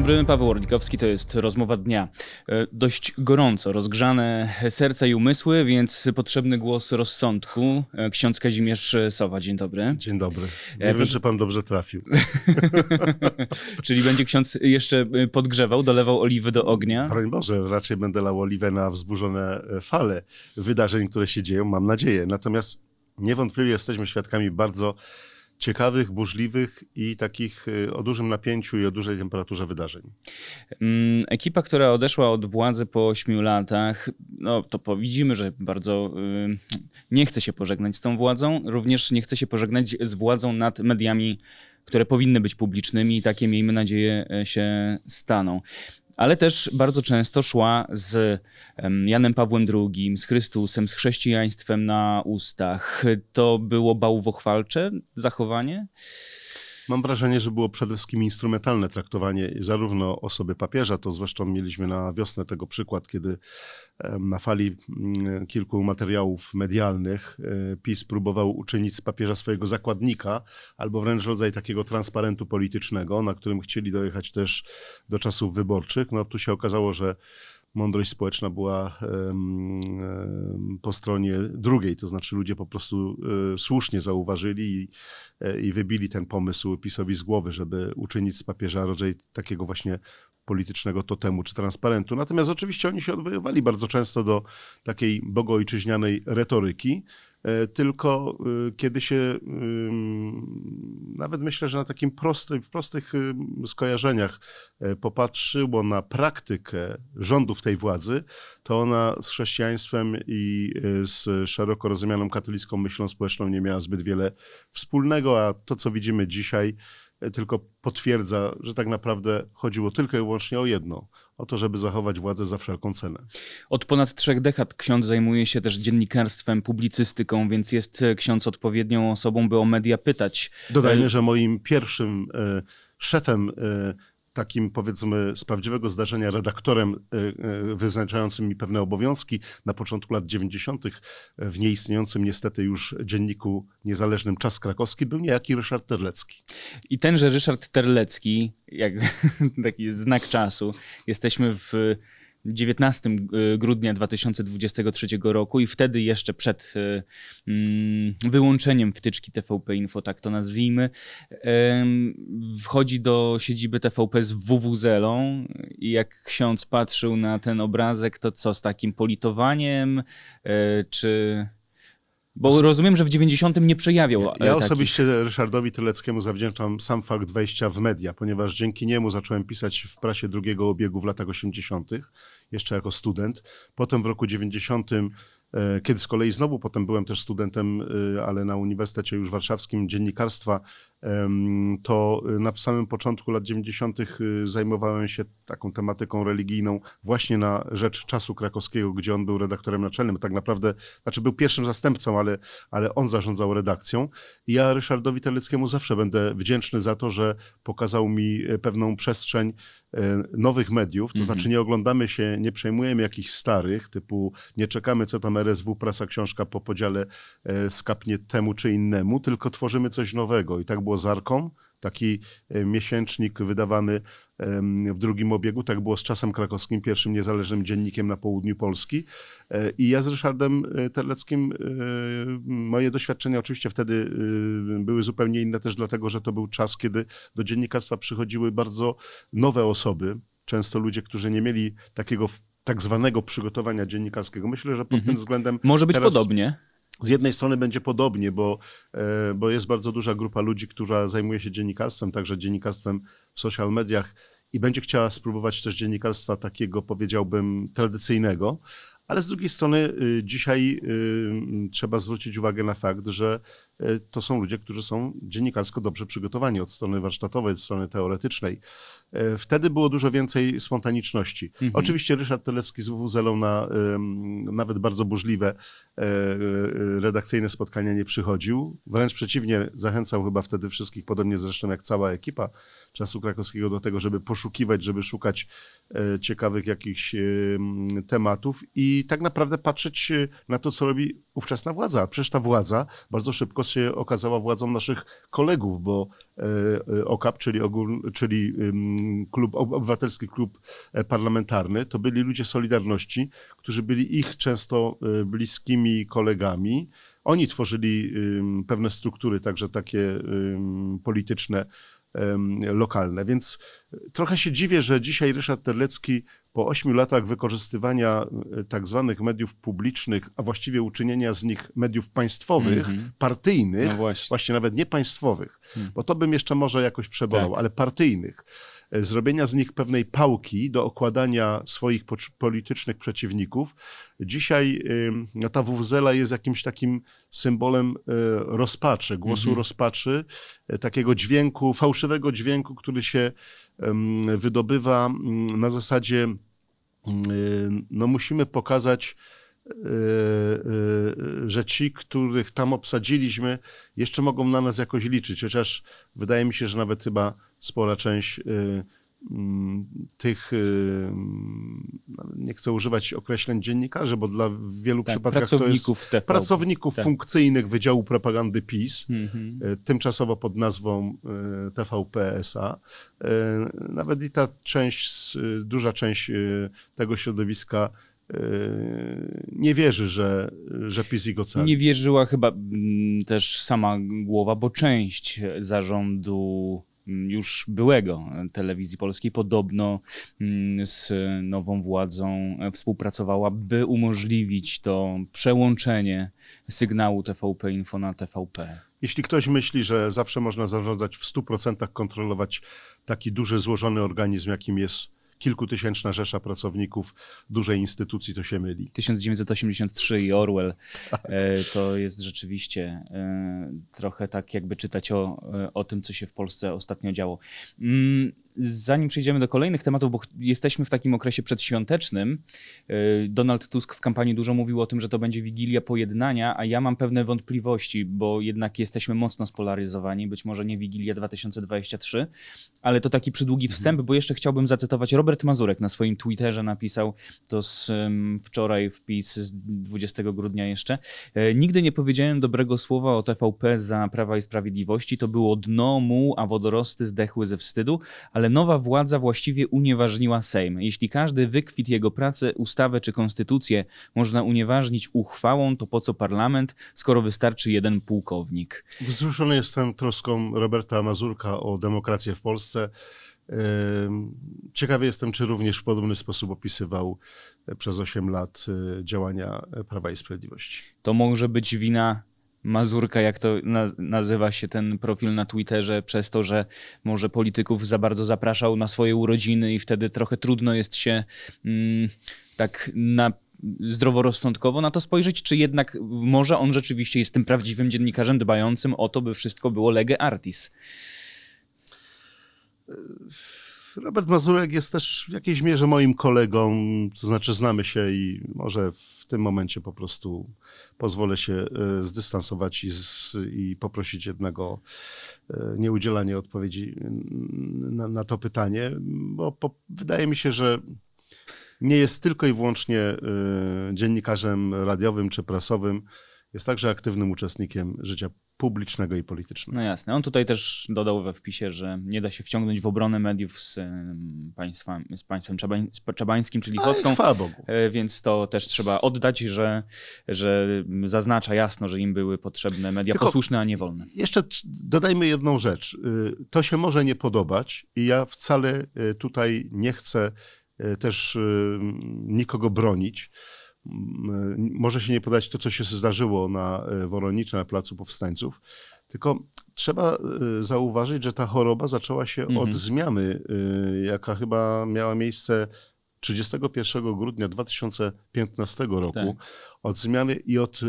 dobry, Paweł Orlikowski, to jest rozmowa dnia. E, dość gorąco, rozgrzane serca i umysły, więc potrzebny głos rozsądku. E, Ksiądz Kazimierz Sowa, dzień dobry. Dzień dobry. Nie E, wiem, czy pan dobrze trafił. Czyli będzie ksiądz jeszcze e, podgrzewał, dolewał oliwy do ognia. Broń Boże, raczej będę lał oliwę na wzburzone e, fale wydarzeń, które się dzieją, mam nadzieję. Natomiast niewątpliwie jesteśmy świadkami bardzo ciekawych, burzliwych i takich e, o dużym napięciu i o dużej temperaturze wydarzeń. Mm, Ekipa, która odeszła od władzy po ośmiu latach, no to widzimy, że bardzo y, nie chce się pożegnać z tą władzą, również nie chce się pożegnać z władzą nad mediami, które powinny być publicznymi i takie, miejmy nadzieję, e, się staną. Ale też bardzo często szła z em, Janem Pawłem II, z Chrystusem, z chrześcijaństwem na ustach. To było bałwochwalcze zachowanie? Mam wrażenie, że było przede wszystkim instrumentalne traktowanie zarówno osoby papieża, to zresztą mieliśmy na wiosnę tego przykład, kiedy na fali mm, kilku materiałów medialnych e, PiS próbował uczynić z papieża swojego zakładnika, albo wręcz rodzaj takiego transparentu politycznego, na którym chcieli dojechać też do czasów wyborczych. No tu się okazało, że mądrość społeczna była po stronie drugiej, to znaczy ludzie po prostu e, słusznie zauważyli i, e, i wybili ten pomysł PiSowi z głowy, żeby uczynić z papieża rodzaj takiego właśnie politycznego totemu czy transparentu. Natomiast oczywiście oni się odwoływali bardzo często do takiej bogoojczyźnianej retoryki, tylko e, kiedy się nawet myślę, że na takim prostym, w prostych skojarzeniach e, popatrzyło na praktykę rządów tej władzy, to ona z chrześcijaństwem i e, z szeroko rozumianą katolicką myślą społeczną nie miała zbyt wiele wspólnego, a to, co widzimy dzisiaj, e, tylko potwierdza, że tak naprawdę chodziło tylko i wyłącznie o jedno, o to, żeby zachować władzę za wszelką cenę. Od ponad trzech dekad ksiądz zajmuje się też dziennikarstwem, publicystyką, więc jest e, ksiądz odpowiednią osobą, by o media pytać. Dodajmy, że moim pierwszym e, szefem, e, takim powiedzmy z prawdziwego zdarzenia, redaktorem e, e, wyznaczającym mi pewne obowiązki na początku lat 90. w nieistniejącym niestety już dzienniku niezależnym Czas Krakowski był niejaki Ryszard Terlecki. I tenże Ryszard Terlecki, jak taki znak czasu, jesteśmy w 19 grudnia 2023 roku i wtedy jeszcze przed e, mm, wyłączeniem wtyczki TVP Info, tak to nazwijmy, wchodzi do siedziby TVP z WWZ-ą i jak ksiądz patrzył na ten obrazek, to co, z takim politowaniem, e, czy... Bo rozumiem, że w 90 nie przejawiał e, Ja osobiście Ryszardowi Tyleckiemu zawdzięczam sam fakt wejścia w media, ponieważ dzięki niemu zacząłem pisać w prasie drugiego obiegu w latach 80., jeszcze jako student. Potem w roku 90, e, kiedy z kolei znowu potem byłem też studentem, e, ale na Uniwersytecie już Warszawskim dziennikarstwa, to e, na samym początku lat 90. e, zajmowałem się taką tematyką religijną właśnie na rzecz czasu krakowskiego, gdzie on był redaktorem naczelnym. Tak naprawdę, znaczy był pierwszym zastępcą, ale, ale on zarządzał redakcją. I ja Ryszardowi Teleckiemu zawsze będę wdzięczny za to, że pokazał mi e, pewną przestrzeń e, nowych mediów, to Mhm. znaczy nie oglądamy się, nie przejmujemy jakichś starych, typu nie czekamy, co tam RSW, prasa, książka po podziale e, skapnie temu czy innemu, tylko tworzymy coś nowego. I tak było z Arką, taki e, miesięcznik wydawany w drugim obiegu, tak było z Czasem Krakowskim, pierwszym niezależnym dziennikiem na południu Polski. E, I ja z Ryszardem e, Terleckim, moje doświadczenia oczywiście wtedy były zupełnie inne też dlatego, że to był czas, kiedy do dziennikarstwa przychodziły bardzo nowe osoby, często ludzie, którzy nie mieli takiego tak zwanego przygotowania dziennikarskiego. Myślę, że pod Mhm. tym względem Może być teraz- podobnie. Z jednej strony będzie podobnie, bo, e, bo jest bardzo duża grupa ludzi, która zajmuje się dziennikarstwem, także dziennikarstwem w social mediach i będzie chciała spróbować też dziennikarstwa takiego, powiedziałbym, tradycyjnego. Ale z drugiej strony y, dzisiaj y, trzeba zwrócić uwagę na fakt, że y, to są ludzie, którzy są dziennikarsko dobrze przygotowani od strony warsztatowej, od strony teoretycznej. Wtedy było dużo więcej spontaniczności. Mhm. Oczywiście Ryszard Telecki z WWZ-ą na nawet bardzo burzliwe e, e, redakcyjne spotkania nie przychodził. Wręcz przeciwnie, zachęcał chyba wtedy wszystkich, podobnie zresztą jak cała ekipa Czasu Krakowskiego, do tego, żeby poszukiwać, żeby szukać e, ciekawych jakichś em, tematów i i tak naprawdę patrzeć na to, co robi ówczesna władza. Przecież ta władza bardzo szybko się okazała władzą naszych kolegów, bo OKAP, czyli, ogól, czyli klub, Obywatelski Klub Parlamentarny, to byli ludzie Solidarności, którzy byli ich często bliskimi kolegami. Oni tworzyli pewne struktury, także takie polityczne, lokalne. Więc trochę się dziwię, że dzisiaj Ryszard Terlecki po ośmiu latach wykorzystywania e, tak zwanych mediów publicznych, a właściwie uczynienia z nich mediów państwowych, mm -hmm. partyjnych, no właśnie. właśnie. nawet nie państwowych, hmm. bo to bym jeszcze może jakoś przebolał, tak. ale partyjnych, e, zrobienia z nich pewnej pałki do okładania swoich politycznych przeciwników. Dzisiaj no, ta wuwzela jest jakimś takim symbolem e, rozpaczy, głosu mm -hmm. rozpaczy, takiego dźwięku, fałszywego dźwięku, który się wydobywa na zasadzie, no musimy pokazać, y, y, że ci, których tam obsadziliśmy, jeszcze mogą na nas jakoś liczyć, chociaż wydaje mi się, że nawet chyba spora część Mm, tych, y, nie chcę używać określeń dziennikarzy, bo dla wielu tak, przypadkach to jest TV. pracowników tak. funkcyjnych Wydziału Propagandy PiS, mhm. Y, tymczasowo pod nazwą y, TVP-SA. Nawet i ta część, duża część tego środowiska nie wierzy, że, że PiS ich ocali. Nie wierzyła chyba mm, też sama głowa, bo część zarządu Mm, już byłego telewizji polskiej podobno mm, z nową władzą współpracowała, by umożliwić to przełączenie sygnału TVP Info na TVP. Jeśli ktoś myśli, że zawsze można zarządzać w 100% kontrolować taki duży, złożony organizm, jakim jest kilkutysięczna rzesza pracowników dużej instytucji, to się myli. 1983 i Orwell e, to jest rzeczywiście e, trochę tak, jakby czytać o, e, o tym, co się w Polsce ostatnio działo. Zanim przejdziemy do kolejnych tematów, bo jesteśmy w takim okresie przedświątecznym, y, Donald Tusk w kampanii dużo mówił o tym, że to będzie Wigilia Pojednania, a ja mam pewne wątpliwości, bo jednak jesteśmy mocno spolaryzowani, być może nie Wigilia 2023, ale to taki przydługi mhm. wstęp, bo jeszcze chciałbym zacytować Robert Mazurek na swoim Twitterze napisał to z wczoraj wpis z 20 grudnia jeszcze. E, Nigdy nie powiedziałem dobrego słowa o TVP za Prawa i Sprawiedliwości, to było dno mu, a wodorosty zdechły ze wstydu, ale ale nowa władza właściwie unieważniła Sejm. Jeśli każdy wykwit jego pracy, ustawę czy konstytucję można unieważnić uchwałą, to po co parlament, skoro wystarczy jeden pułkownik? Wzruszony jestem troską Roberta Mazurka o demokrację w Polsce. Ciekawy jestem, czy również w podobny sposób opisywał e, przez 8 lat e, działania Prawa i Sprawiedliwości. To może być wina Mazurka, jak to nazywa się ten profil na Twitterze, przez to, że może polityków za bardzo zapraszał na swoje urodziny i wtedy trochę trudno jest się mm, tak na zdroworozsądkowo na to spojrzeć, czy jednak może on rzeczywiście jest tym prawdziwym dziennikarzem dbającym o to, by wszystko było lege artis? Robert Mazurek jest też w jakiejś mierze moim kolegą, to znaczy znamy się i może w tym momencie po prostu pozwolę się e, zdystansować i, z, i poprosić jednego e, nieudzielanie odpowiedzi na, na to pytanie, bo po, wydaje mi się, że nie jest tylko i wyłącznie e, dziennikarzem radiowym czy prasowym, jest także aktywnym uczestnikiem życia publicznego i politycznego. No jasne. On tutaj też dodał we wpisie, że nie da się wciągnąć w obronę mediów z, państwem, z państwem czabańskim, czyli Chocką. Chwała Bogu. E, więc to też trzeba oddać, że, że zaznacza jasno, że im były potrzebne media Tylko posłuszne, a nie wolne. Jeszcze dodajmy jedną rzecz. Y, to się może nie podobać i ja wcale y, tutaj nie chcę y, też nikogo bronić może się nie podać to, co się zdarzyło na e, Woronicza, na Placu Powstańców, tylko trzeba e, zauważyć, że ta choroba zaczęła się mhm. od zmiany, e, jaka chyba miała miejsce 31 grudnia 2015 roku. Tak. Od zmiany i od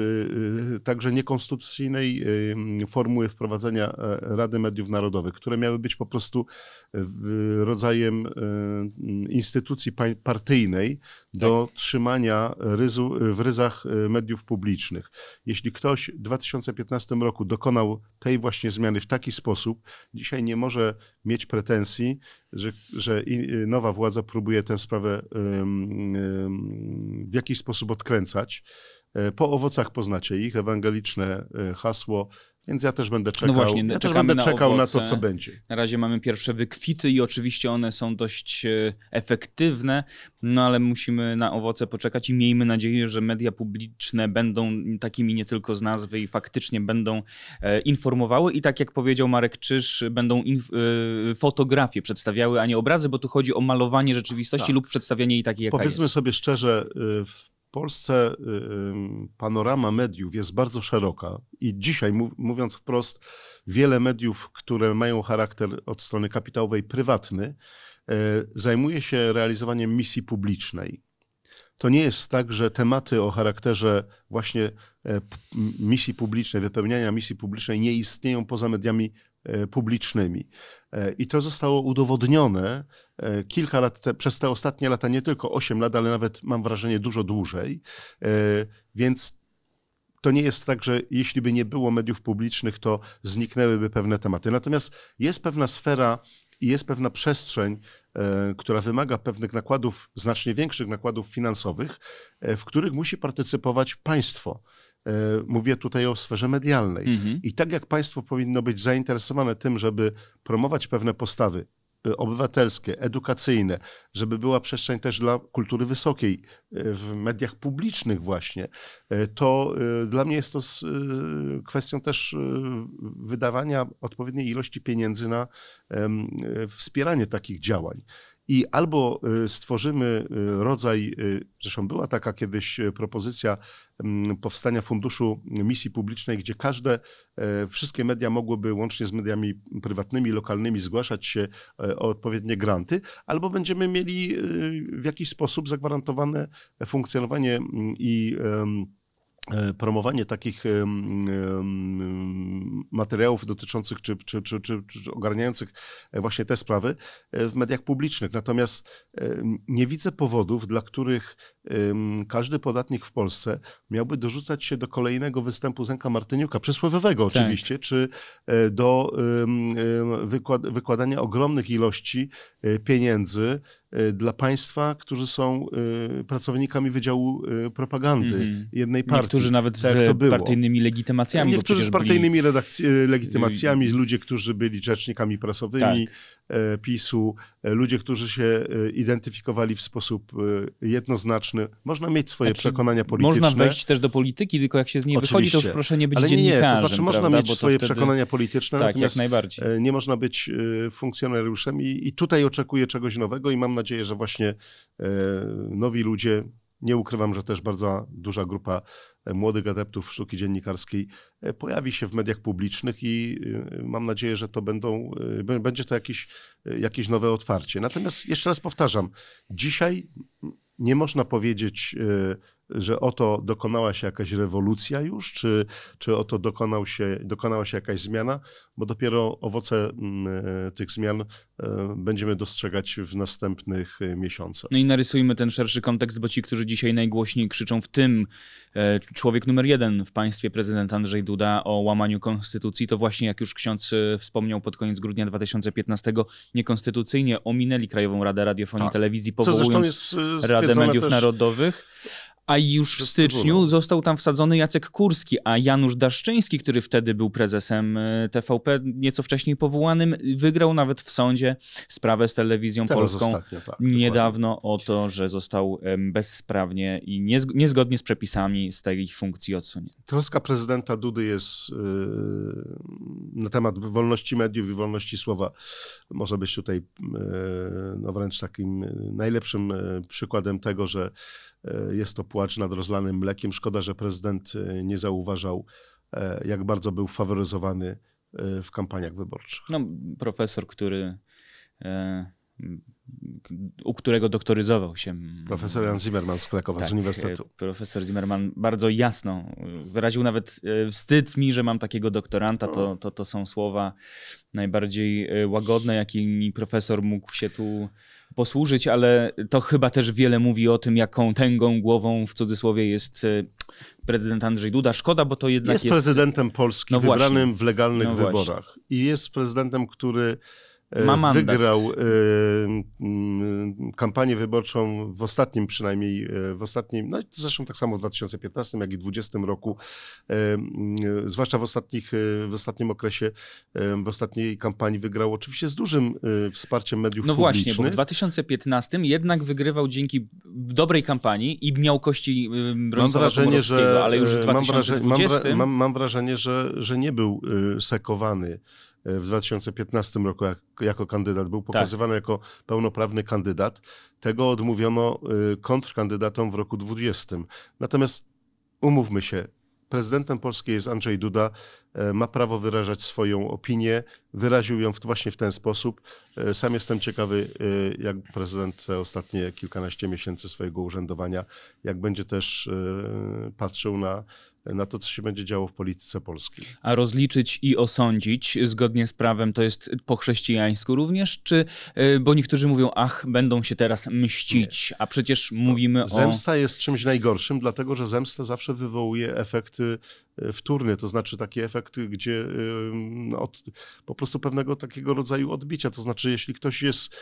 także niekonstytucyjnej formuły wprowadzenia Rady Mediów Narodowych, które miały być po prostu rodzajem instytucji partyjnej do tak. trzymania ryzu, w ryzach mediów publicznych. Jeśli ktoś w 2015 roku dokonał tej właśnie zmiany w taki sposób, dzisiaj nie może mieć pretensji, że, że nowa władza próbuje tę sprawę w jakiś sposób odkręcać. E, po owocach poznacie ich, ewangeliczne e, hasło więc ja też będę no czekał. No właśnie, ja też będę na czekał owoce. na to, co będzie. Na razie mamy pierwsze wykwity i oczywiście one są dość e, efektywne, no ale musimy na owoce poczekać i miejmy nadzieję, że media publiczne będą takimi nie tylko z nazwy i faktycznie będą informowały i tak jak powiedział Marek Czyż, będą fotografie przedstawiały, a nie obrazy, bo tu chodzi o malowanie rzeczywistości tak. lub przedstawianie jej takiej, jaka Powiedzmy jest. sobie szczerze, w Polsce y, panorama mediów jest bardzo szeroka i dzisiaj, mówiąc wprost, wiele mediów, które mają charakter od strony kapitałowej prywatny, y, zajmuje się realizowaniem misji publicznej. To nie jest tak, że tematy o charakterze właśnie e, misji publicznej, wypełniania misji publicznej nie istnieją poza mediami publicznymi. E, I to zostało udowodnione e, kilka lat, te, przez te ostatnie lata, nie tylko 8 lat, ale nawet mam wrażenie dużo dłużej. Więc to nie jest tak, że jeśli by nie było mediów publicznych, to zniknęłyby pewne tematy. Natomiast jest pewna sfera i jest pewna przestrzeń, która wymaga pewnych nakładów, znacznie większych nakładów finansowych, w których musi partycypować państwo. E, mówię tutaj o sferze medialnej. Mhm. I tak jak państwo powinno być zainteresowane tym, żeby promować pewne postawy e, obywatelskie, edukacyjne, żeby była przestrzeń też dla kultury wysokiej e, w mediach publicznych właśnie, to dla mnie jest to kwestią też wydawania odpowiedniej ilości pieniędzy na wspieranie takich działań. I albo y, stworzymy y, rodzaj, y, zresztą była taka kiedyś propozycja mm, powstania funduszu misji publicznej, gdzie każde, e, wszystkie media mogłyby łącznie z mediami prywatnymi, lokalnymi zgłaszać się e, o odpowiednie granty, albo będziemy mieli w jakiś sposób zagwarantowane funkcjonowanie mm, i promowanie takich materiałów dotyczących czy, czy, czy, czy, ogarniających e, właśnie te sprawy e, w mediach publicznych. Natomiast nie widzę powodów, dla których każdy podatnik w Polsce miałby dorzucać się do kolejnego występu Zenka Martyniuka, przysłowiowego tak. oczywiście, czy do wykładania ogromnych ilości pieniędzy dla państwa, którzy są y, pracownikami Wydziału y, Propagandy mm jednej partii. Niektórzy nawet tak z partyjnymi legitymacjami. Niektórzy z partyjnymi byli... legitymacjami, ludzie, którzy byli rzecznikami prasowymi tak. E, PiSu, e, ludzie, którzy się e, identyfikowali w sposób jednoznaczny. Można mieć swoje znaczy, przekonania polityczne. Można wejść też do polityki, tylko jak się z niej Oczywiście. wychodzi, to już proszę nie być Ale nie, nie, to znaczy można prawda? mieć swoje wtedy... przekonania polityczne, tak, natomiast nie można być funkcjonariuszem i, i tutaj oczekuję czegoś nowego i mam nadzieję, że właśnie e, nowi ludzie, nie ukrywam, że też bardzo duża grupa e, młodych adeptów sztuki dziennikarskiej e, pojawi się w mediach publicznych i mam nadzieję, że to będą, będzie to jakieś, jakieś nowe otwarcie. Natomiast jeszcze raz powtarzam, dzisiaj nie można powiedzieć że oto dokonała się jakaś rewolucja już, czy, czy oto dokonał się, dokonała się jakaś zmiana, bo dopiero owoce mm, e, tych zmian e, będziemy dostrzegać w następnych e, miesiącach. No i narysujmy ten szerszy kontekst, bo ci, którzy dzisiaj najgłośniej krzyczą w tym człowiek numer jeden w państwie, prezydent Andrzej Duda o łamaniu konstytucji, to właśnie jak już ksiądz wspomniał pod koniec grudnia 2015, niekonstytucyjnie ominęli Krajową Radę Radiofonii i tak. Telewizji, powołując Radę Mediów też... Narodowych. A już w styczniu został tam wsadzony Jacek Kurski, a Janusz Daszczyński, który wtedy był prezesem e, TVP, nieco wcześniej powołanym, wygrał nawet w sądzie sprawę z telewizją Teraz polską ostatnio, tak, niedawno dokładnie. o to, że został bezsprawnie i niezgodnie z przepisami z tej funkcji odsunięty. Troska prezydenta Dudy jest yy, na temat wolności mediów i wolności słowa. Może być tutaj yy, no wręcz takim najlepszym przykładem tego, że jest to płacz nad rozlanym mlekiem. Szkoda, że prezydent e, nie zauważał, e, jak bardzo był faworyzowany w kampaniach wyborczych. No, profesor, który u którego doktoryzował się. Profesor Jan Zimmerman z Krakowa, tak, z Uniwersytetu. Profesor Zimmerman bardzo jasno wyraził nawet wstyd mi, że mam takiego doktoranta. To, to, to są słowa najbardziej łagodne, jakimi profesor mógł się tu posłużyć, ale to chyba też wiele mówi o tym, jaką tęgą głową w cudzysłowie jest e, prezydent Andrzej Duda. Szkoda, bo to jednak jest... Jest prezydentem Polski no wybranym w legalnych no wyborach. I jest prezydentem, który E, wygrał e, kampanię wyborczą w ostatnim przynajmniej, e, w ostatnim, no zresztą tak samo w 2015, jak i 2020 roku, zwłaszcza w, ostatnich, w ostatnim okresie, w ostatniej kampanii wygrał oczywiście z dużym wsparciem mediów no publicznych. No właśnie, bo w 2015 jednak wygrywał dzięki dobrej kampanii i miał kości mam wrażenie, że, ale już w 2020... Mam, wrażenie, mam, mam wrażenie, że, że nie był sekowany w 2015 roku jak, jako kandydat, był pokazywany tak. jako pełnoprawny kandydat. Tego odmówiono y, kontrkandydatom w roku 2020. Natomiast umówmy się, prezydentem Polski jest Andrzej Duda, ma prawo wyrażać swoją opinię, wyraził ją właśnie w ten sposób. E, sam jestem ciekawy, e, jak prezydent te ostatnie kilkanaście miesięcy swojego urzędowania, jak będzie też patrzył na na to, co się będzie działo w polityce polskiej. A rozliczyć i osądzić zgodnie z prawem to jest po chrześcijańsku również, czy, e, bo niektórzy mówią, ach, będą się teraz mścić, Nie. a przecież mówimy zemsta o... Zemsta jest czymś najgorszym, dlatego że zemsta zawsze wywołuje efekty wtórne, to znaczy taki efekt, gdzie no, od, po prostu pewnego takiego rodzaju odbicia, to znaczy jeśli ktoś jest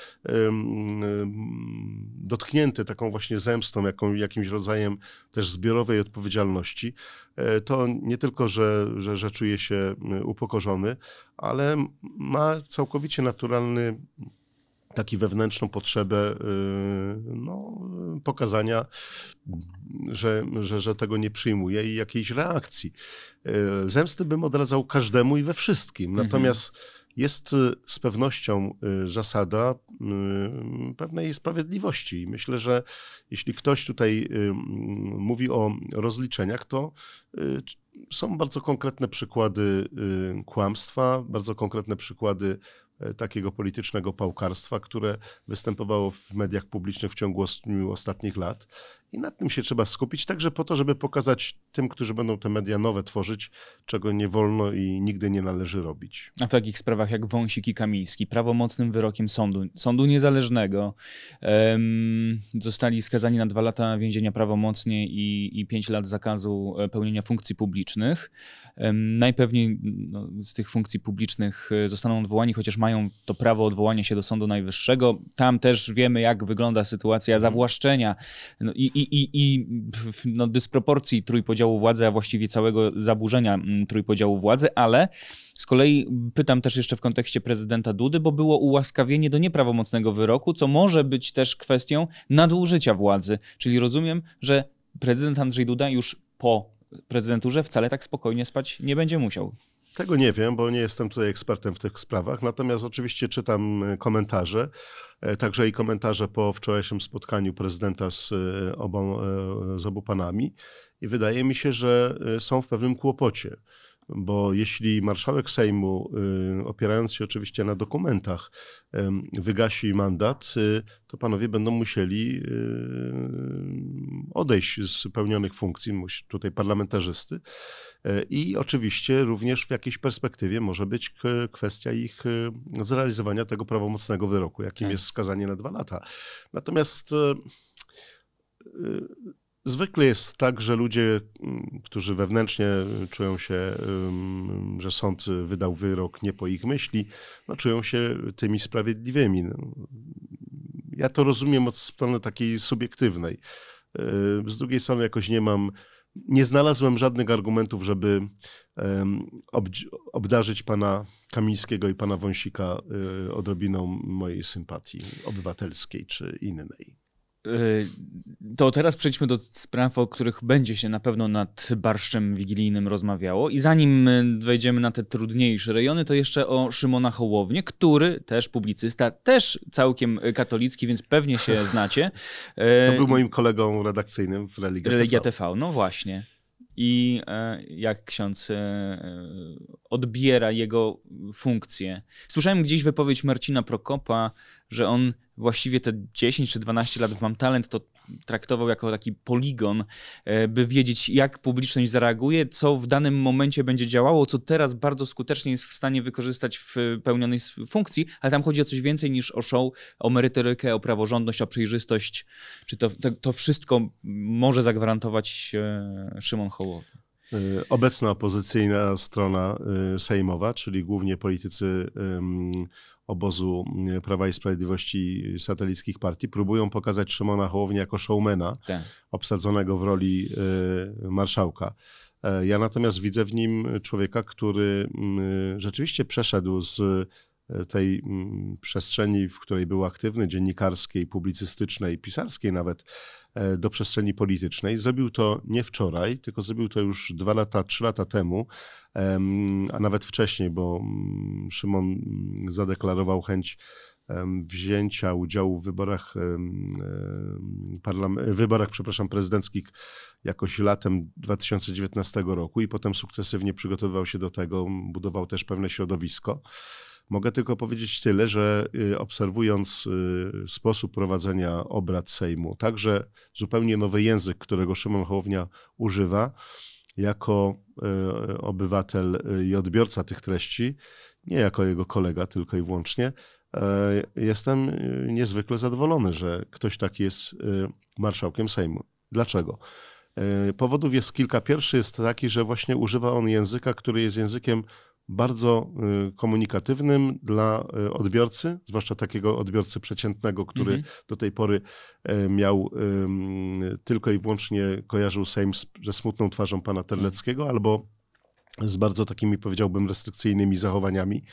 dotknięty taką właśnie zemstą, jakimś rodzajem też zbiorowej odpowiedzialności, E, to nie tylko, że, że, że czuje się upokorzony, ale ma całkowicie naturalny taki wewnętrzną potrzebę y, no, pokazania, że, że, że tego nie przyjmuje i jakiejś reakcji. E, zemsty bym odradzał każdemu i we wszystkim. Mhm. Natomiast jest y, z pewnością y, zasada y, pewnej sprawiedliwości. Myślę, że jeśli ktoś tutaj mówi o rozliczeniach, to są bardzo konkretne przykłady kłamstwa, bardzo konkretne przykłady takiego politycznego pałkarstwa, które występowało w mediach publicznych w ciągu ostatnich lat. I nad tym się trzeba skupić, także po to, żeby pokazać tym, którzy będą te media nowe tworzyć, czego nie wolno i nigdy nie należy robić. A w takich sprawach jak Wąsik i Kamiński, prawomocnym wyrokiem sądu, sądu niezależnego, um, zostali skazani na dwa lata więzienia prawomocnie i, i pięć lat zakazu e, pełnienia funkcji publicznych. Um, najpewniej no, z tych funkcji publicznych e, zostaną odwołani, chociaż mają to prawo odwołania się do Sądu Najwyższego. Tam też wiemy, jak wygląda sytuacja zawłaszczenia no, i, i, i, i no, dysproporcji trójpodziału władzy, a właściwie całego zaburzenia mm, trójpodziału władzy, ale z kolei pytam też jeszcze w kontekście prezydenta Dudy, bo było ułaskawienie do nieprawomocnego wyroku, co może być też kwestią nadużycia władzy. Czyli rozumiem, że prezydent Andrzej Duda już po prezydenturze wcale tak spokojnie spać nie będzie musiał. Tego nie wiem, bo nie jestem tutaj ekspertem w tych sprawach, natomiast oczywiście czytam e, komentarze, także i komentarze po wczorajszym spotkaniu prezydenta z, e, obą, z obu panami. I wydaje mi się, że są w pewnym kłopocie bo jeśli marszałek Sejmu, opierając się oczywiście na dokumentach, wygasi mandat, to panowie będą musieli odejść z pełnionych funkcji, tutaj parlamentarzysty. E, I oczywiście również w jakiejś perspektywie może być kwestia ich zrealizowania tego prawomocnego wyroku, jakim tak. jest skazanie na dwa lata. Natomiast e, zwykle jest tak, że ludzie, którzy wewnętrznie czują się, że sąd wydał wyrok nie po ich myśli, no, czują się tymi sprawiedliwymi. No, ja to rozumiem od strony takiej subiektywnej. Z drugiej strony jakoś nie mam nie znalazłem żadnych argumentów, żeby obdarzyć pana Kamińskiego i pana Wąsika y, odrobiną mojej sympatii obywatelskiej czy innej. Y, to teraz przejdźmy do spraw, o których będzie się na pewno nad barszczem wigilijnym rozmawiało. I zanim wejdziemy na te trudniejsze rejony, to jeszcze o Szymona Hołownię, który też publicysta, też całkiem katolicki, więc pewnie się znacie. To był moim kolegą redakcyjnym w Religia, Religia TV. TV. No właśnie. I e, jak ksiądz odbiera jego funkcję. Słyszałem gdzieś wypowiedź Marcina Prokopa, że on właściwie te 10 czy 12 lat w Mam Talent to traktował jako taki poligon, e, by wiedzieć, jak publiczność zareaguje, co w danym momencie będzie działało, co teraz bardzo skutecznie jest w stanie wykorzystać w pełnionej funkcji, ale tam chodzi o coś więcej niż o show, o merytorykę, o praworządność, o przejrzystość. Czy to, to, to wszystko może zagwarantować e, Szymon Hołowy? E, obecna opozycyjna strona sejmowa, czyli głównie politycy obozu mm, Prawa i Sprawiedliwości satelickich partii próbują pokazać Szymona Hołownię jako showmana tak. obsadzonego w roli y, marszałka. E, ja natomiast widzę w nim człowieka, który mm, rzeczywiście przeszedł z tej mm, przestrzeni, w której był aktywny, dziennikarskiej, publicystycznej, pisarskiej nawet, e, do przestrzeni politycznej. Zrobił to nie wczoraj, tylko zrobił to już dwa lata, trzy lata temu, a nawet wcześniej, bo mm, Szymon zadeklarował chęć wzięcia udziału w wyborach, wyborach przepraszam, prezydenckich jakoś latem 2019 roku i potem sukcesywnie przygotowywał się do tego, budował też pewne środowisko. Mogę tylko powiedzieć tyle, że y, obserwując y, sposób prowadzenia obrad Sejmu, także zupełnie nowy język, którego Szymon Hołownia używa, jako y, obywatel i odbiorca tych treści, nie jako jego kolega tylko i wyłącznie, jestem niezwykle zadowolony, że ktoś taki jest marszałkiem Sejmu. Dlaczego? Powodów jest kilka. Pierwszy jest taki, że właśnie używa on języka, który jest językiem bardzo y, komunikatywnym dla y, odbiorcy, zwłaszcza takiego odbiorcy przeciętnego, który mhm. do tej pory e, miał tylko i wyłącznie kojarzył Sejm ze smutną twarzą pana Terleckiego mhm. albo z bardzo takimi, powiedziałbym, restrykcyjnymi zachowaniami,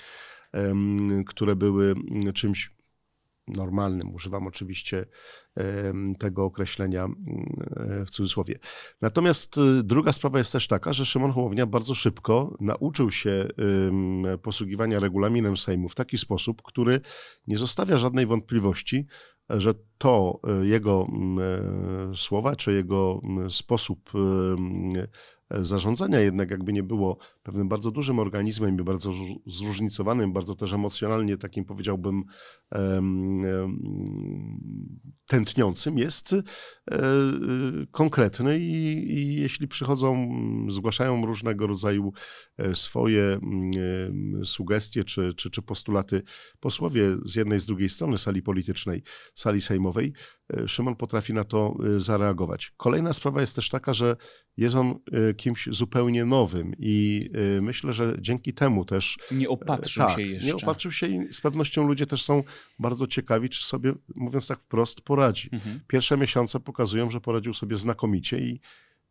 które były czymś normalnym. Używam oczywiście tego określenia mm, w cudzysłowie. Natomiast y, druga sprawa jest też taka, że Szymon Hołownia bardzo szybko nauczył się posługiwania regulaminem Sejmu w taki sposób, który nie zostawia żadnej wątpliwości, że to y, jego mm, e, słowa czy jego mm, sposób zarządzania jednak jakby nie było pewnym bardzo dużym organizmem bardzo zróżnicowanym, bardzo też emocjonalnie takim powiedziałbym tętniącym, jest e, konkretny i, i jeśli przychodzą, zgłaszają różnego rodzaju e, swoje sugestie czy, czy, czy postulaty posłowie z jednej, z drugiej strony sali politycznej, sali sejmowej, e, Szymon potrafi na to zareagować. Kolejna sprawa jest też taka, że jest on kimś zupełnie nowym i myślę, że dzięki temu też... Nie opatrzył tak, się jeszcze. Nie opatrzył się i z pewnością ludzie też są bardzo ciekawi, czy sobie, mówiąc tak wprost, poradzi. Mhm. Pierwsze miesiące pokazują, że poradził sobie znakomicie i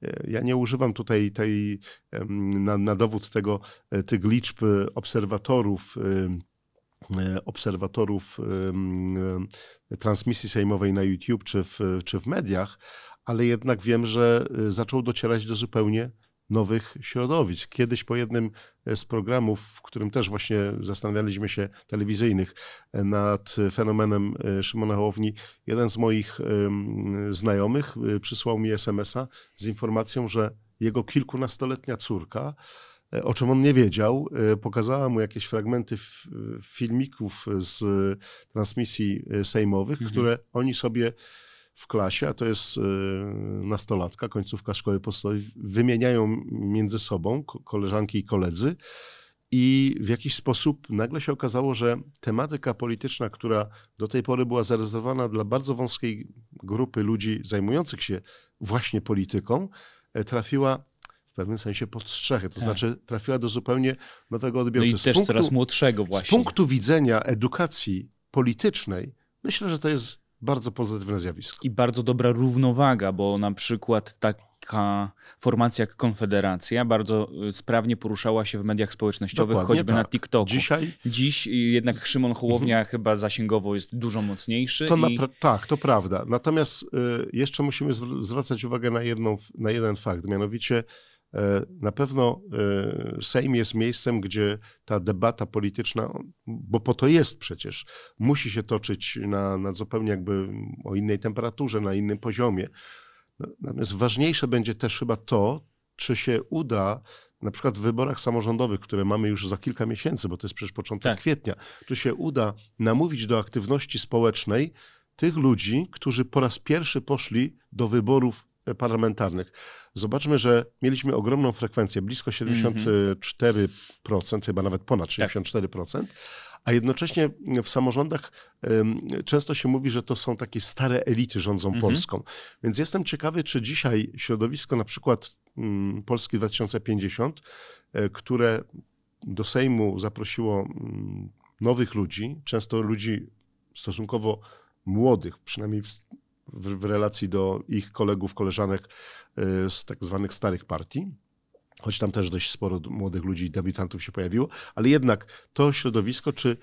y, ja nie używam tutaj tej, na, na dowód tego, y, tych liczb obserwatorów, obserwatorów transmisji sejmowej na YouTube czy w, czy w mediach, ale jednak wiem, że zaczął docierać do zupełnie nowych środowisk. Kiedyś po jednym e, z programów, w którym też właśnie zastanawialiśmy się, telewizyjnych, e, nad fenomenem e, Szymona Hołowni, jeden z moich znajomych przysłał mi SMS-a z informacją, że jego kilkunastoletnia córka, o czym on nie wiedział, pokazała mu jakieś fragmenty filmików z transmisji sejmowych, mhm. które oni sobie w klasie, a to jest y, nastolatka, końcówka szkoły podstawowej, wymieniają między sobą koleżanki i koledzy. I w jakiś sposób nagle się okazało, że tematyka polityczna, która do tej pory była zarezerwowana dla bardzo wąskiej grupy ludzi zajmujących się właśnie polityką, e, trafiła w pewnym sensie pod strzechy. To tak. znaczy trafiła do zupełnie nowego odbiorcy. No i też punktu, coraz młodszego właśnie. Z punktu widzenia edukacji politycznej, myślę, że to jest bardzo pozytywne zjawisko. I bardzo dobra równowaga, bo na przykład taka formacja jak Konfederacja bardzo y, sprawnie poruszała się w mediach społecznościowych, Dokładnie choćby tak. na TikToku. Dzisiaj... Dziś jednak Szymon Hołownia mhm. chyba zasięgowo jest dużo mocniejszy. To i... Tak, to prawda. Natomiast y, jeszcze musimy zwracać uwagę na, jedną, na jeden fakt, mianowicie na pewno e, Sejm jest miejscem, gdzie ta debata polityczna, bo po to jest przecież, musi się toczyć na, na zupełnie jakby o innej temperaturze, na innym poziomie. Natomiast ważniejsze będzie też chyba to, czy się uda na przykład w wyborach samorządowych, które mamy już za kilka miesięcy, bo to jest przecież początek Tak. kwietnia, czy się uda namówić do aktywności społecznej tych ludzi, którzy po raz pierwszy poszli do wyborów e, parlamentarnych. Zobaczmy, że mieliśmy ogromną frekwencję, blisko 74%, chyba nawet ponad 64%, a jednocześnie w samorządach często się mówi, że to są takie stare elity rządzą Mhm. Polską. Więc jestem ciekawy, czy dzisiaj środowisko na przykład mm, Polski 2050, e, które do Sejmu zaprosiło mm, nowych ludzi, często ludzi stosunkowo młodych, przynajmniej w, w, w relacji do ich kolegów, koleżanek e, z tak zwanych starych partii, choć tam też dość sporo młodych ludzi debiutantów się pojawiło, ale jednak to środowisko, czy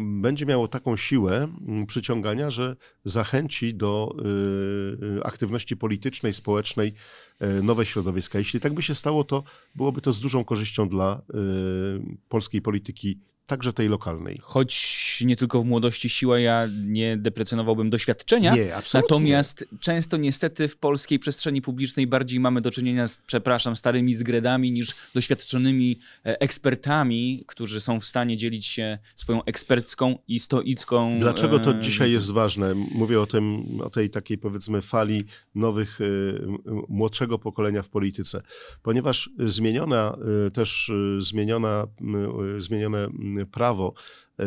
będzie miało taką siłę mm, przyciągania, że zachęci do y, y, aktywności politycznej, społecznej y, nowe środowiska. Jeśli tak by się stało, to byłoby to z dużą korzyścią dla y, polskiej polityki, także tej lokalnej. Choć nie tylko w młodości siła, ja nie deprecjonowałbym doświadczenia. Nie, absolutnie. Natomiast często niestety w polskiej przestrzeni publicznej bardziej mamy do czynienia z, przepraszam, starymi zgredami niż doświadczonymi e, ekspertami, którzy są w stanie dzielić się swoją ekspercką i stoicką. Dlaczego to e, dzisiaj jest ważne? Mówię o tym, o tej takiej powiedzmy fali nowych, y, młodszego pokolenia w polityce, ponieważ zmieniona też zmieniona, zmienione prawo y,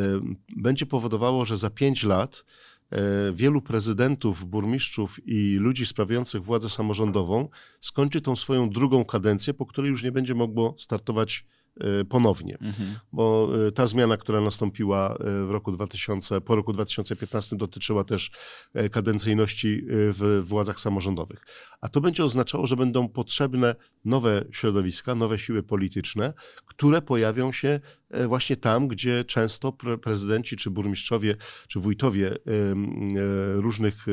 będzie powodowało, że za pięć lat y, wielu prezydentów, burmistrzów i ludzi sprawujących władzę samorządową skończy tą swoją drugą kadencję, po której już nie będzie mogło startować ponownie Mhm. bo ta zmiana, która nastąpiła w roku 2000, po roku 2015 dotyczyła też e, kadencyjności w władzach samorządowych. A to będzie oznaczało, że będą potrzebne nowe środowiska, nowe siły polityczne, które pojawią się e, właśnie tam, gdzie często pre- prezydenci, czy burmistrzowie, czy wójtowie e, różnych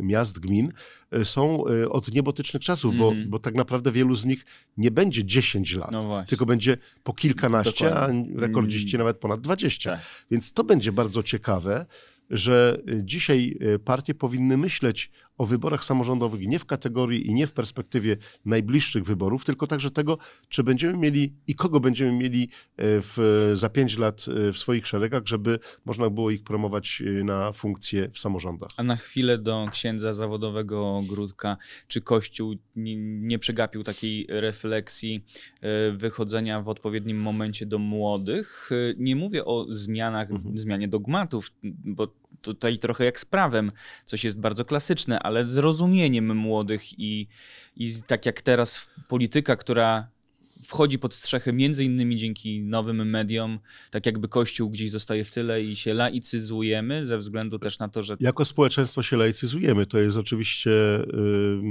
miast, gmin e, są e, od niebotycznych czasów, bo, Mhm. bo tak naprawdę wielu z nich nie będzie 10 lat, No tylko będzie po kilkanaście, Dokładnie. a rekordziści nawet ponad 20. Tak. Więc to będzie bardzo ciekawe, że dzisiaj partie powinny myśleć o wyborach samorządowych nie w kategorii i nie w perspektywie najbliższych wyborów, tylko także tego, czy będziemy mieli i kogo będziemy mieli y, w, za pięć lat y, w swoich szeregach, żeby można było ich promować y, na funkcje w samorządach. A na chwilę do księdza zawodowego Grudka. Czy Kościół nie, przegapił takiej refleksji e, wychodzenia w odpowiednim momencie do młodych? E, Nie mówię o zmianach, Mhm. zmianie dogmatów, bo tutaj trochę jak z prawem, coś jest bardzo klasyczne, ale z rozumieniem młodych i, i tak jak teraz polityka, która wchodzi pod strzechy między innymi dzięki nowym mediom, tak jakby Kościół gdzieś zostaje w tyle i się laicyzujemy ze względu też na to, że Jako społeczeństwo się laicyzujemy. To jest oczywiście y,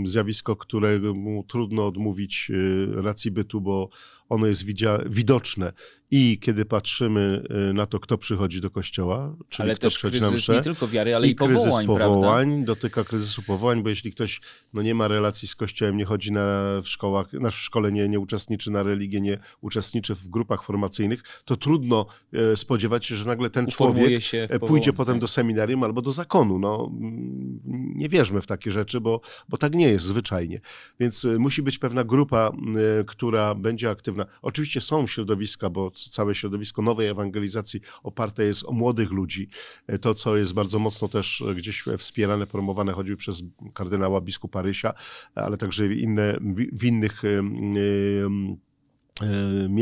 zjawisko, któremu trudno odmówić y, racji bytu, bo ono jest widoczne. I kiedy patrzymy y, na to, kto przychodzi do kościoła, czyli ale kto też przychodzi na kryzys mszę, nie tylko wiary, ale i, i kryzys powołań, prawda? powołań, dotyka kryzysu powołań, bo jeśli ktoś no, nie ma relacji z Kościołem, nie chodzi na, w szkołach, na w szkole nie, nie uczestniczy na religię, nie uczestniczy w grupach formacyjnych, to trudno e, spodziewać się, że nagle ten Uformuje człowiek w e, pójdzie potem tak. do seminarium albo do zakonu. No, mm, nie wierzmy w takie rzeczy, bo, bo tak nie jest zwyczajnie. Więc e, musi być pewna grupa, e, która będzie aktywna. Oczywiście są środowiska, bo całe środowisko nowej ewangelizacji oparte jest o młodych ludzi. E, To, co jest bardzo mocno też e, gdzieś wspierane, promowane, choćby przez kardynała biskupa Rysia, ale także inne, w- innych e,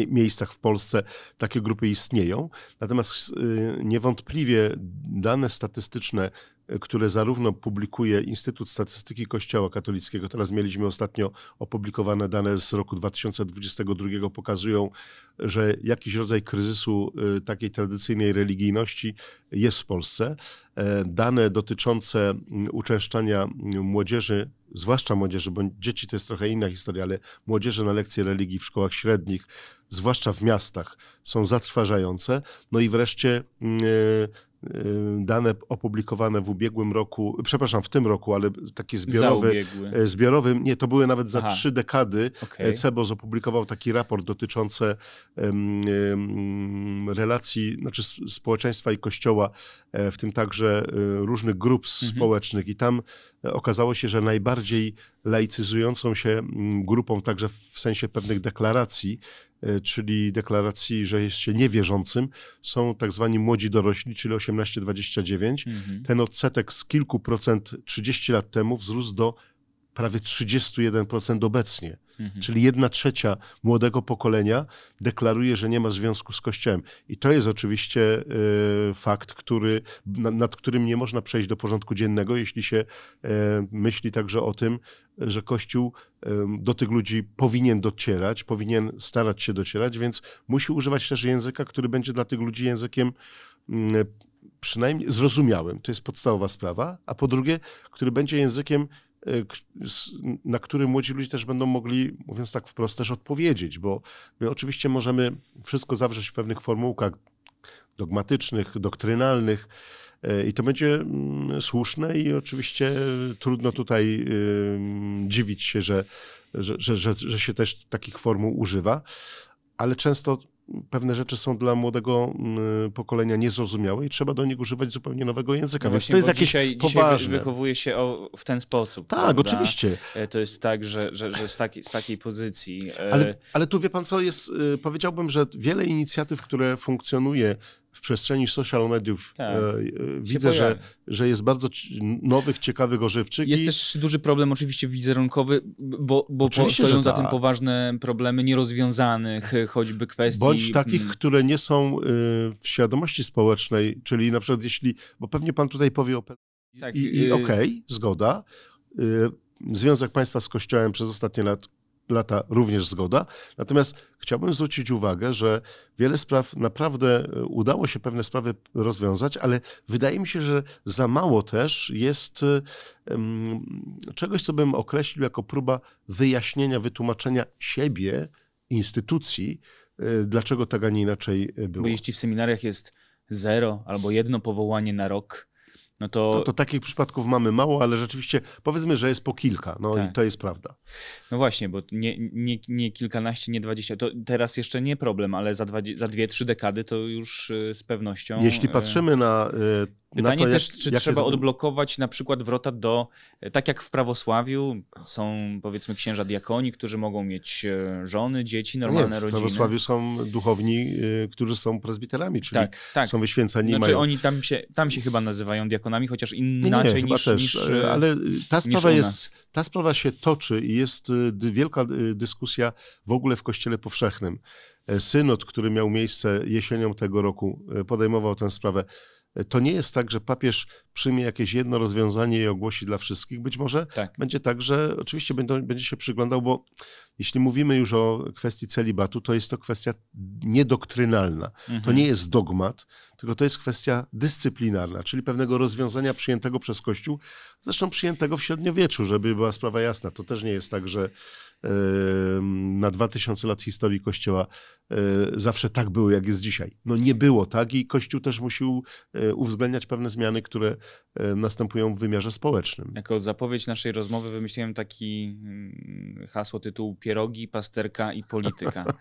miejscach w Polsce takie grupy istnieją. Natomiast niewątpliwie dane statystyczne, które zarówno publikuje Instytut Statystyki Kościoła Katolickiego, teraz mieliśmy ostatnio opublikowane dane z roku 2022, pokazują, że jakiś rodzaj kryzysu y, takiej tradycyjnej religijności jest w Polsce. E, Dane dotyczące mm, uczęszczania mm, młodzieży, zwłaszcza młodzieży, bo dzieci to jest trochę inna historia, ale młodzieży na lekcje religii w szkołach średnich, zwłaszcza w miastach, są zatrważające. No i wreszcie mm, dane opublikowane w ubiegłym roku, przepraszam, w tym roku, ale taki zbiorowy, e, zbiorowy, nie, to były nawet za Aha. trzy dekady. Okej. Okay. CEBOS opublikował taki raport dotyczący em, em, relacji znaczy społeczeństwa i kościoła, e, w tym także e, różnych grup Mhm. społecznych. I tam okazało się, że najbardziej laicyzującą się grupą, także w sensie pewnych deklaracji, e, czyli deklaracji, że jest się niewierzącym, są tak zwani młodzi dorośli, czyli 18-29. Mhm. Ten odsetek z kilku procent 30 lat temu wzrósł do prawie 31% obecnie. Mhm. Czyli jedna trzecia młodego pokolenia deklaruje, że nie ma związku z Kościołem. I to jest oczywiście y, fakt, który, nad, nad, którym nie można przejść do porządku dziennego, jeśli się y, myśli także o tym, że Kościół y, do tych ludzi powinien docierać, powinien starać się docierać, więc musi używać też języka, który będzie dla tych ludzi językiem mm, przynajmniej zrozumiałym, to jest podstawowa sprawa, a po drugie, który będzie językiem na który młodzi ludzie też będą mogli, mówiąc tak wprost, też odpowiedzieć, bo my oczywiście możemy wszystko zawrzeć w pewnych formułkach dogmatycznych, doktrynalnych y, i to będzie mm, słuszne i oczywiście trudno tutaj dziwić się, że, że, że, że się też takich formuł używa, ale często pewne rzeczy są dla młodego mm, pokolenia niezrozumiałe i trzeba do nich używać zupełnie nowego języka. No Więc to jest jakieś dzisiaj, poważne. Dzisiaj wychowuje się o, w ten sposób. Tak, prawda? oczywiście. E, to jest tak, że, że, że z, taki, z takiej pozycji. E, ale, ale tu wie pan co jest, e, powiedziałbym, że wiele inicjatyw, które funkcjonuje w przestrzeni social mediów tak, e, widzę, że, że jest bardzo nowych, ciekawych, ożywczych. Jest i... też duży problem oczywiście wizerunkowy, bo, bo stoją za tak. tym poważne problemy nierozwiązanych, choćby kwestii... Bądź takich, mm. które nie są w świadomości społecznej, czyli na przykład jeśli, bo pewnie pan tutaj powie o... Tak, I, i okej, okay, zgoda. Związek państwa z Kościołem przez ostatnie lat lata również zgoda. Natomiast chciałbym zwrócić uwagę, że wiele spraw naprawdę e, udało się pewne sprawy rozwiązać, ale wydaje mi się, że za mało też jest um, czegoś, co bym określił jako próba wyjaśnienia, wytłumaczenia siebie, instytucji, e, dlaczego tak, a nie inaczej było. Bo jeśli w seminariach jest zero albo jedno powołanie na rok, no to... No to takich przypadków mamy mało, ale rzeczywiście powiedzmy, że jest po kilka, no tak. i to jest prawda. No właśnie, bo nie, nie, nie kilkanaście, nie dwadzieścia, to teraz jeszcze nie problem, ale za, dwa, za dwie, trzy dekady to już y, z pewnością... Jeśli y, patrzymy na y, Pytanie to, też, jak, czy jak trzeba odblokować na przykład wrota do, e, tak jak w prawosławiu są powiedzmy księża diakoni, którzy mogą mieć e, żony, dzieci, normalne Nie, w rodziny. W prawosławiu są duchowni, e, którzy są prezbiterami, czyli tak, tak. są wyświęceni. Znaczy mają... oni tam się, tam się chyba nazywają diakonami, chociaż inaczej nie, niż, też, niż Ale ta sprawa, jest, ta sprawa się toczy i jest wielka dyskusja w ogóle w Kościele Powszechnym. Synod, który miał miejsce jesienią tego roku, podejmował tę sprawę to nie jest tak, że papież przyjmie jakieś jedno rozwiązanie i ogłosi dla wszystkich. Być może tak. będzie tak, że oczywiście będzie, będzie się przyglądał, bo jeśli mówimy już o kwestii celibatu, to jest to kwestia niedoktrynalna. Mhm. To nie jest dogmat, tylko to jest kwestia dyscyplinarna, czyli pewnego rozwiązania przyjętego przez Kościół, zresztą przyjętego w średniowieczu, żeby była sprawa jasna. To też nie jest tak, że na 2000 lat historii Kościoła e, zawsze tak było, jak jest dzisiaj. No nie było tak i Kościół też musiał e, uwzględniać pewne zmiany, które e, następują w wymiarze społecznym. Jako zapowiedź naszej rozmowy wymyśliłem taki mm, hasło tytułu pierogi, pasterka i polityka.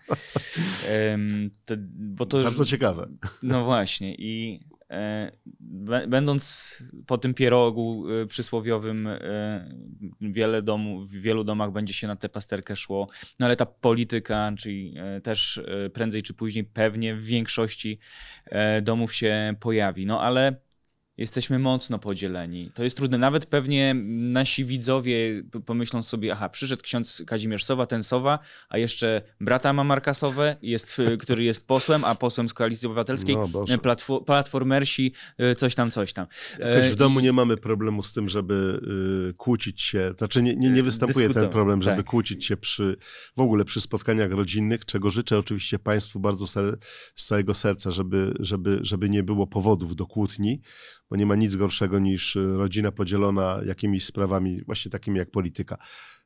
to, bo to Bardzo już, ciekawe. No właśnie i będąc po tym pierogu e, przysłowiowym, e, wiele domu, w wielu domach będzie się na tę pasterkę szło, no ale ta polityka, czyli też prędzej czy później pewnie w większości domów się pojawi. No ale Jesteśmy mocno podzieleni. To jest trudne. Nawet pewnie nasi widzowie pomyślą sobie, aha, przyszedł ksiądz Kazimierz Sowa, ten Sowa, a jeszcze brata ma Marka Sowę, jest, który jest posłem, a posłem z Koalicji Obywatelskiej, no, platform, platformersi, y, coś tam, coś tam. Jakoś w domu nie mamy problemu z tym, żeby y, kłócić się. Znaczy nie, nie, nie występuje ten problem, żeby tak. kłócić się przy, w ogóle przy spotkaniach rodzinnych, czego życzę oczywiście Państwu bardzo z całego serca, żeby, żeby, żeby nie było powodów do kłótni, bo nie ma nic gorszego niż y, rodzina podzielona jakimiś sprawami, właśnie takimi jak polityka.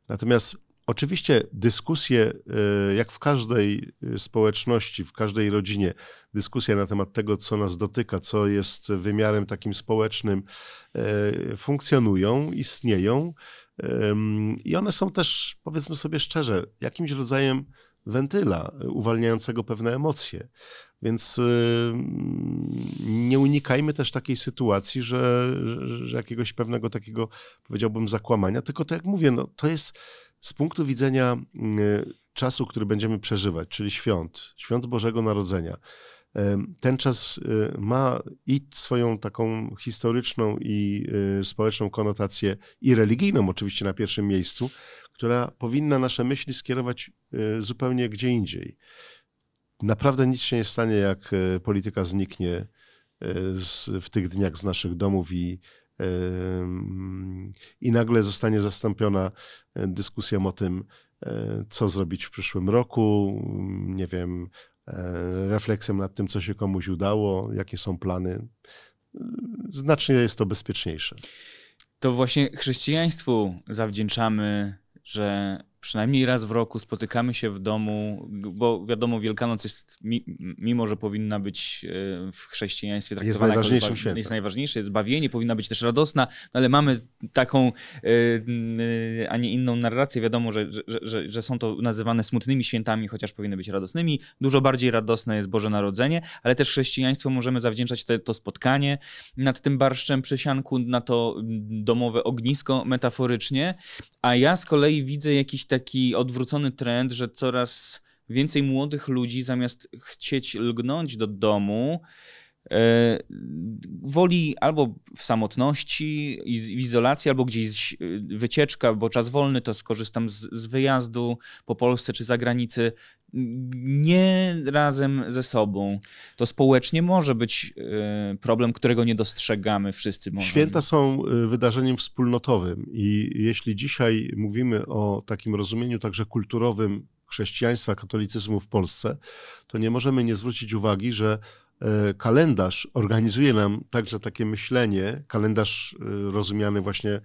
Natomiast oczywiście dyskusje, y, jak w każdej y, społeczności, w każdej rodzinie, dyskusja na temat tego, co nas dotyka, co jest wymiarem takim społecznym, funkcjonują, istnieją. I one są też, powiedzmy sobie szczerze, jakimś rodzajem wentyla uwalniającego pewne emocje. Więc nie unikajmy też takiej sytuacji, że, że, jakiegoś pewnego takiego, powiedziałbym, zakłamania, tylko tak jak mówię, no, to jest z punktu widzenia czasu, który będziemy przeżywać, czyli świąt, świąt Bożego Narodzenia. Ten czas ma i swoją taką historyczną i społeczną konotację, i religijną oczywiście na pierwszym miejscu, która powinna nasze myśli skierować zupełnie gdzie indziej naprawdę nic się nie stanie, jak e, polityka zniknie e, z, w tych dniach z naszych domów i, e, i nagle zostanie zastąpiona dyskusją o tym, co zrobić w przyszłym roku, nie wiem, refleksją nad tym, co się komuś udało, jakie są plany. Znacznie jest to bezpieczniejsze. To właśnie chrześcijaństwu zawdzięczamy, że przynajmniej raz w roku spotykamy się w domu, bo wiadomo, Wielkanoc jest, mimo że powinna być e, w chrześcijaństwie traktowana jest najważniejszym jako świętem. jest najważniejsze, jest zbawienie, powinna być też radosna, no ale mamy taką, e, e, a nie inną narrację. Wiadomo, że, że, że, że są to nazywane smutnymi świętami, chociaż powinny być radosnymi. Dużo bardziej radosne jest Boże Narodzenie, ale też chrześcijaństwo możemy zawdzięczać te, to spotkanie nad tym barszczem przy sianku, na to domowe ognisko metaforycznie, a ja z kolei widzę jakiś taki odwrócony trend, że coraz więcej młodych ludzi zamiast chcieć lgnąć do domu, e, woli albo w samotności, w izolacji, albo gdzieś wycieczka, bo czas wolny, to skorzystam z, z wyjazdu po Polsce czy zagranicy nie razem ze sobą. To społecznie może być e, problem, którego nie dostrzegamy wszyscy. Może. Święta są e, wydarzeniem wspólnotowym i jeśli dzisiaj mówimy o takim rozumieniu także kulturowym chrześcijaństwa, katolicyzmu w Polsce, to nie możemy nie zwrócić uwagi, że e, kalendarz organizuje nam także takie myślenie, kalendarz rozumiany właśnie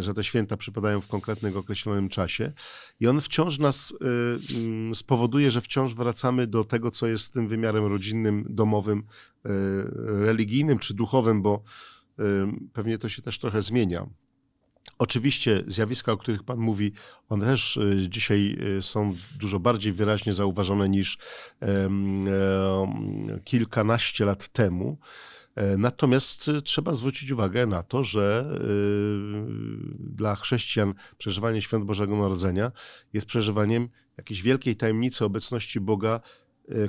że te święta przypadają w konkretnym określonym czasie. I on wciąż nas e, mm, spowoduje, że wciąż wracamy do tego, co jest tym wymiarem rodzinnym, domowym, e, religijnym czy duchowym, bo pewnie to się też trochę zmienia. Oczywiście zjawiska, o których Pan mówi, one też dzisiaj są dużo bardziej wyraźnie zauważone niż kilkanaście lat temu. E, natomiast e, trzeba zwrócić uwagę na to, że e, dla chrześcijan przeżywanie świąt Bożego Narodzenia jest przeżywaniem jakiejś wielkiej tajemnicy obecności Boga,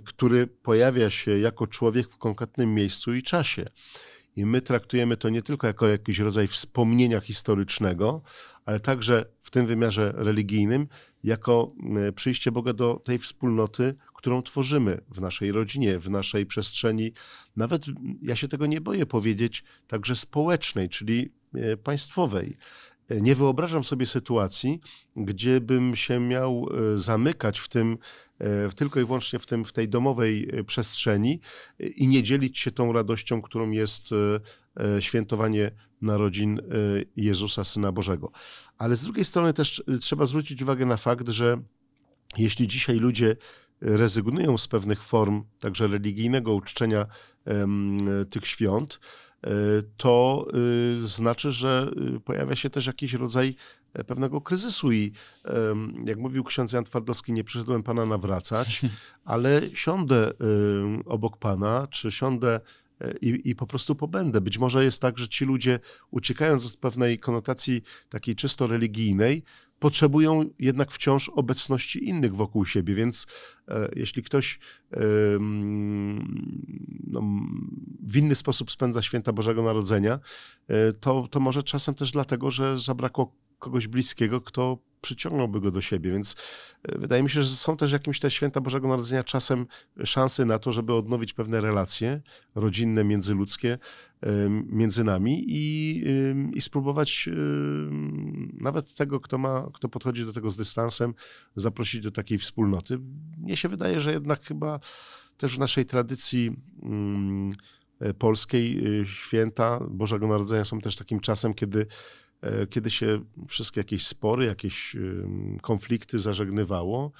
który pojawia się jako człowiek w konkretnym miejscu i czasie. I my traktujemy to nie tylko jako jakiś rodzaj wspomnienia historycznego, ale także w tym wymiarze religijnym, jako przyjście Boga do tej wspólnoty, którą tworzymy w naszej rodzinie, w naszej przestrzeni, nawet ja się tego nie boję powiedzieć, także społecznej, czyli e, państwowej. E, nie wyobrażam sobie sytuacji, gdzie bym się miał e, zamykać w tym, tylko i wyłącznie w, tym, w tej domowej przestrzeni i nie dzielić się tą radością, którą jest świętowanie narodzin Jezusa, Syna Bożego. Ale z drugiej strony też trzeba zwrócić uwagę na fakt, że jeśli dzisiaj ludzie rezygnują z pewnych form także religijnego uczczenia tych świąt, e, to y, znaczy, że y, pojawia się też jakiś rodzaj e, pewnego kryzysu i jak mówił ksiądz Jan Twardowski, nie przyszedłem Pana nawracać, ale siądę y, obok Pana, czy siądę e, i, i, po prostu pobędę. Być może jest tak, że ci ludzie, uciekając od pewnej konotacji takiej czysto religijnej, potrzebują jednak wciąż obecności innych wokół siebie, więc e, jeśli ktoś e, no, w inny sposób spędza święta Bożego Narodzenia, e, to, to może czasem też dlatego, że zabrakło kogoś bliskiego, kto przyciągnąłby go do siebie, więc e, wydaje mi się, że są też jakimś te święta Bożego Narodzenia czasem szansy na to, żeby odnowić pewne relacje rodzinne, międzyludzkie e, między nami i, i spróbować e, nawet tego, kto, ma, kto podchodzi do tego z dystansem, zaprosić do takiej wspólnoty. Mnie się wydaje, że jednak chyba też w naszej tradycji mm, polskiej święta Bożego Narodzenia są też takim czasem, kiedy E, kiedy się wszystkie jakieś spory, jakieś konflikty zażegnywało,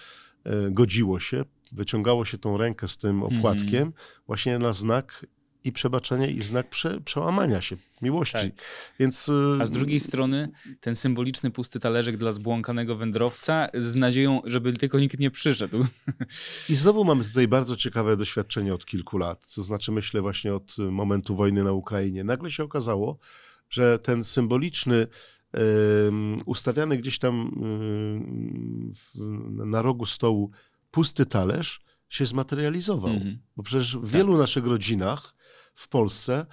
e, godziło się, wyciągało się tą rękę z tym opłatkiem, mm. właśnie na znak i przebaczenia i znak prze, przełamania się, miłości. Tak. Więc, A z drugiej strony ten symboliczny pusty talerzyk dla zbłąkanego wędrowca z nadzieją, żeby tylko nikt nie przyszedł. I znowu mamy tutaj bardzo ciekawe doświadczenie od kilku lat. To znaczy myślę właśnie od momentu wojny na Ukrainie. Nagle się okazało, że ten symboliczny ustawiany gdzieś tam na rogu stołu pusty talerz się zmaterializował. -hmm. Bo przecież w tak. wielu naszych rodzinach w Polsce e,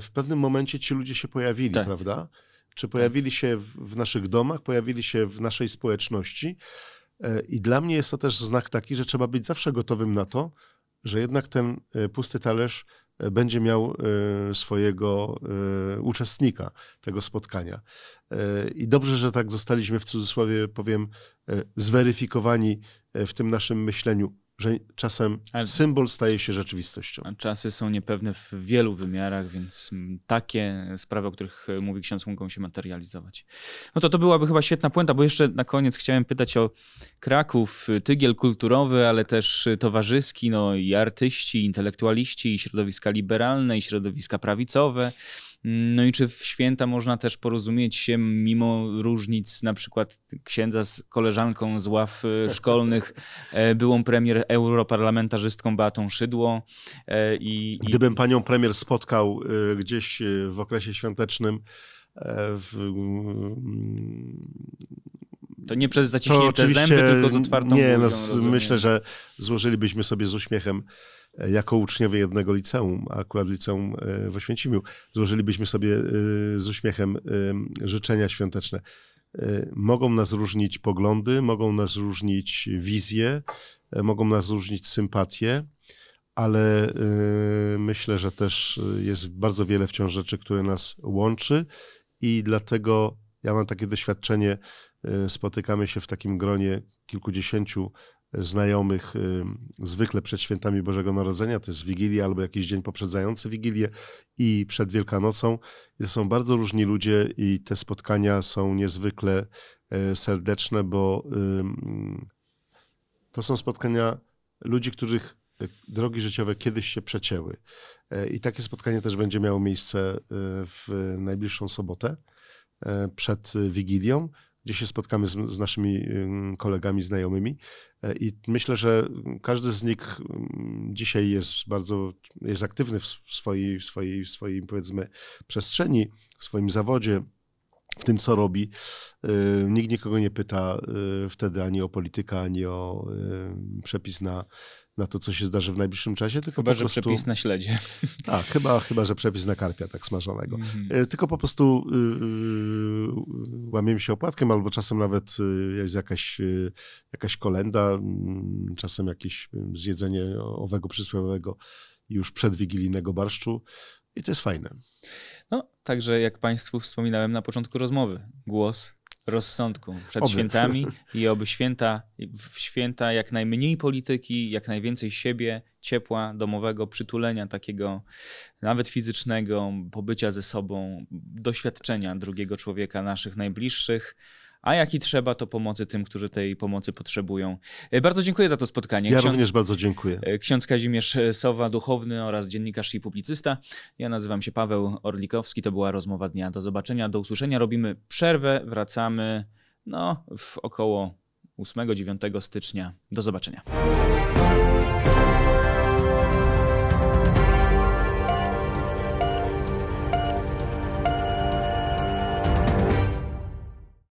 w pewnym momencie ci ludzie się pojawili, tak. prawda? Czy pojawili się w, w, naszych domach, pojawili się w naszej społeczności. E, I dla mnie jest to też znak taki, że trzeba być zawsze gotowym na to, że jednak ten e, pusty talerz będzie miał swojego uczestnika tego spotkania. I dobrze, że tak zostaliśmy w cudzysłowie, powiem, zweryfikowani w tym naszym myśleniu że czasem Ale... symbol staje się rzeczywistością. czasy są niepewne w wielu wymiarach, więc takie sprawy, o których mówi ksiądz, mogą się materializować. No to to byłaby chyba świetna puenta, bo jeszcze na koniec chciałem pytać o Kraków, tygiel kulturowy, ale też towarzyski, no i artyści, intelektualiści, i środowiska liberalne, i środowiska prawicowe. No i czy w święta można też porozumieć się mimo różnic, na przykład księdza z koleżanką z ław e, szkolnych, e, byłą premier europarlamentarzystką Beatą Szydło. E, I, Gdybym panią premier spotkał gdzieś w okresie świątecznym w... To nie przez zaciśnięte zęby, tylko z otwartą Nie, no, myślę, że złożylibyśmy sobie z uśmiechem jako uczniowie jednego liceum, akurat liceum e, w Oświęcimiu, złożylibyśmy sobie e, z uśmiechem e, życzenia świąteczne. Mogą nas różnić poglądy, mogą nas różnić wizje, mogą nas różnić sympatie, ale myślę, że też jest bardzo wiele wciąż rzeczy, które nas łączy i dlatego ja mam takie doświadczenie, spotykamy się w takim gronie kilkudziesięciu znajomych y, zwykle przed świętami Bożego Narodzenia, to jest Wigilia albo jakiś dzień poprzedzający Wigilię i przed Wielkanocą. To są bardzo różni ludzie i te spotkania są niezwykle e, serdeczne, bo to są spotkania ludzi, których e, drogi życiowe kiedyś się przecięły. E, I takie spotkanie też będzie miało miejsce w najbliższą sobotę przed Wigilią gdzie się spotkamy z, z, naszymi kolegami, znajomymi. E, I myślę, że każdy z nich dzisiaj jest bardzo jest aktywny w swojej, w swojej, w swojej powiedzmy przestrzeni, w swoim zawodzie, w tym, co robi. E, nikt nikogo nie pyta e, wtedy ani o politykę, ani o przepis na na to, co się zdarzy w najbliższym czasie. Tylko chyba, po prostu... że przepis na śledzie. A, chyba, chyba, że przepis na karpia tak smażonego. Mm-hmm. Tylko po prostu yy, łamiemy się opłatkiem, albo czasem nawet jest jakaś, jakaś kolenda, mm, czasem jakieś zjedzenie owego przysłowiowego już przedwigilijnego barszczu i to jest fajne. No, także jak Państwu wspominałem na początku rozmowy, głos rozsądku przed oby. świętami i oby święta, w święta jak najmniej polityki, jak najwięcej siebie, ciepła, domowego, przytulenia takiego nawet fizycznego, pobycia ze sobą, doświadczenia drugiego człowieka, naszych najbliższych a jak i trzeba, to pomocy tym, którzy tej pomocy potrzebują. E, bardzo dziękuję za to spotkanie. Ja Ksiądz... również bardzo dziękuję. E, ksiądz Kazimierz Sowa, duchowny oraz dziennikarz i publicysta. Ja nazywam się Paweł Orlikowski. To była rozmowa dnia. Do zobaczenia, do usłyszenia. Robimy przerwę, wracamy no, w około 8-9 stycznia. Do zobaczenia.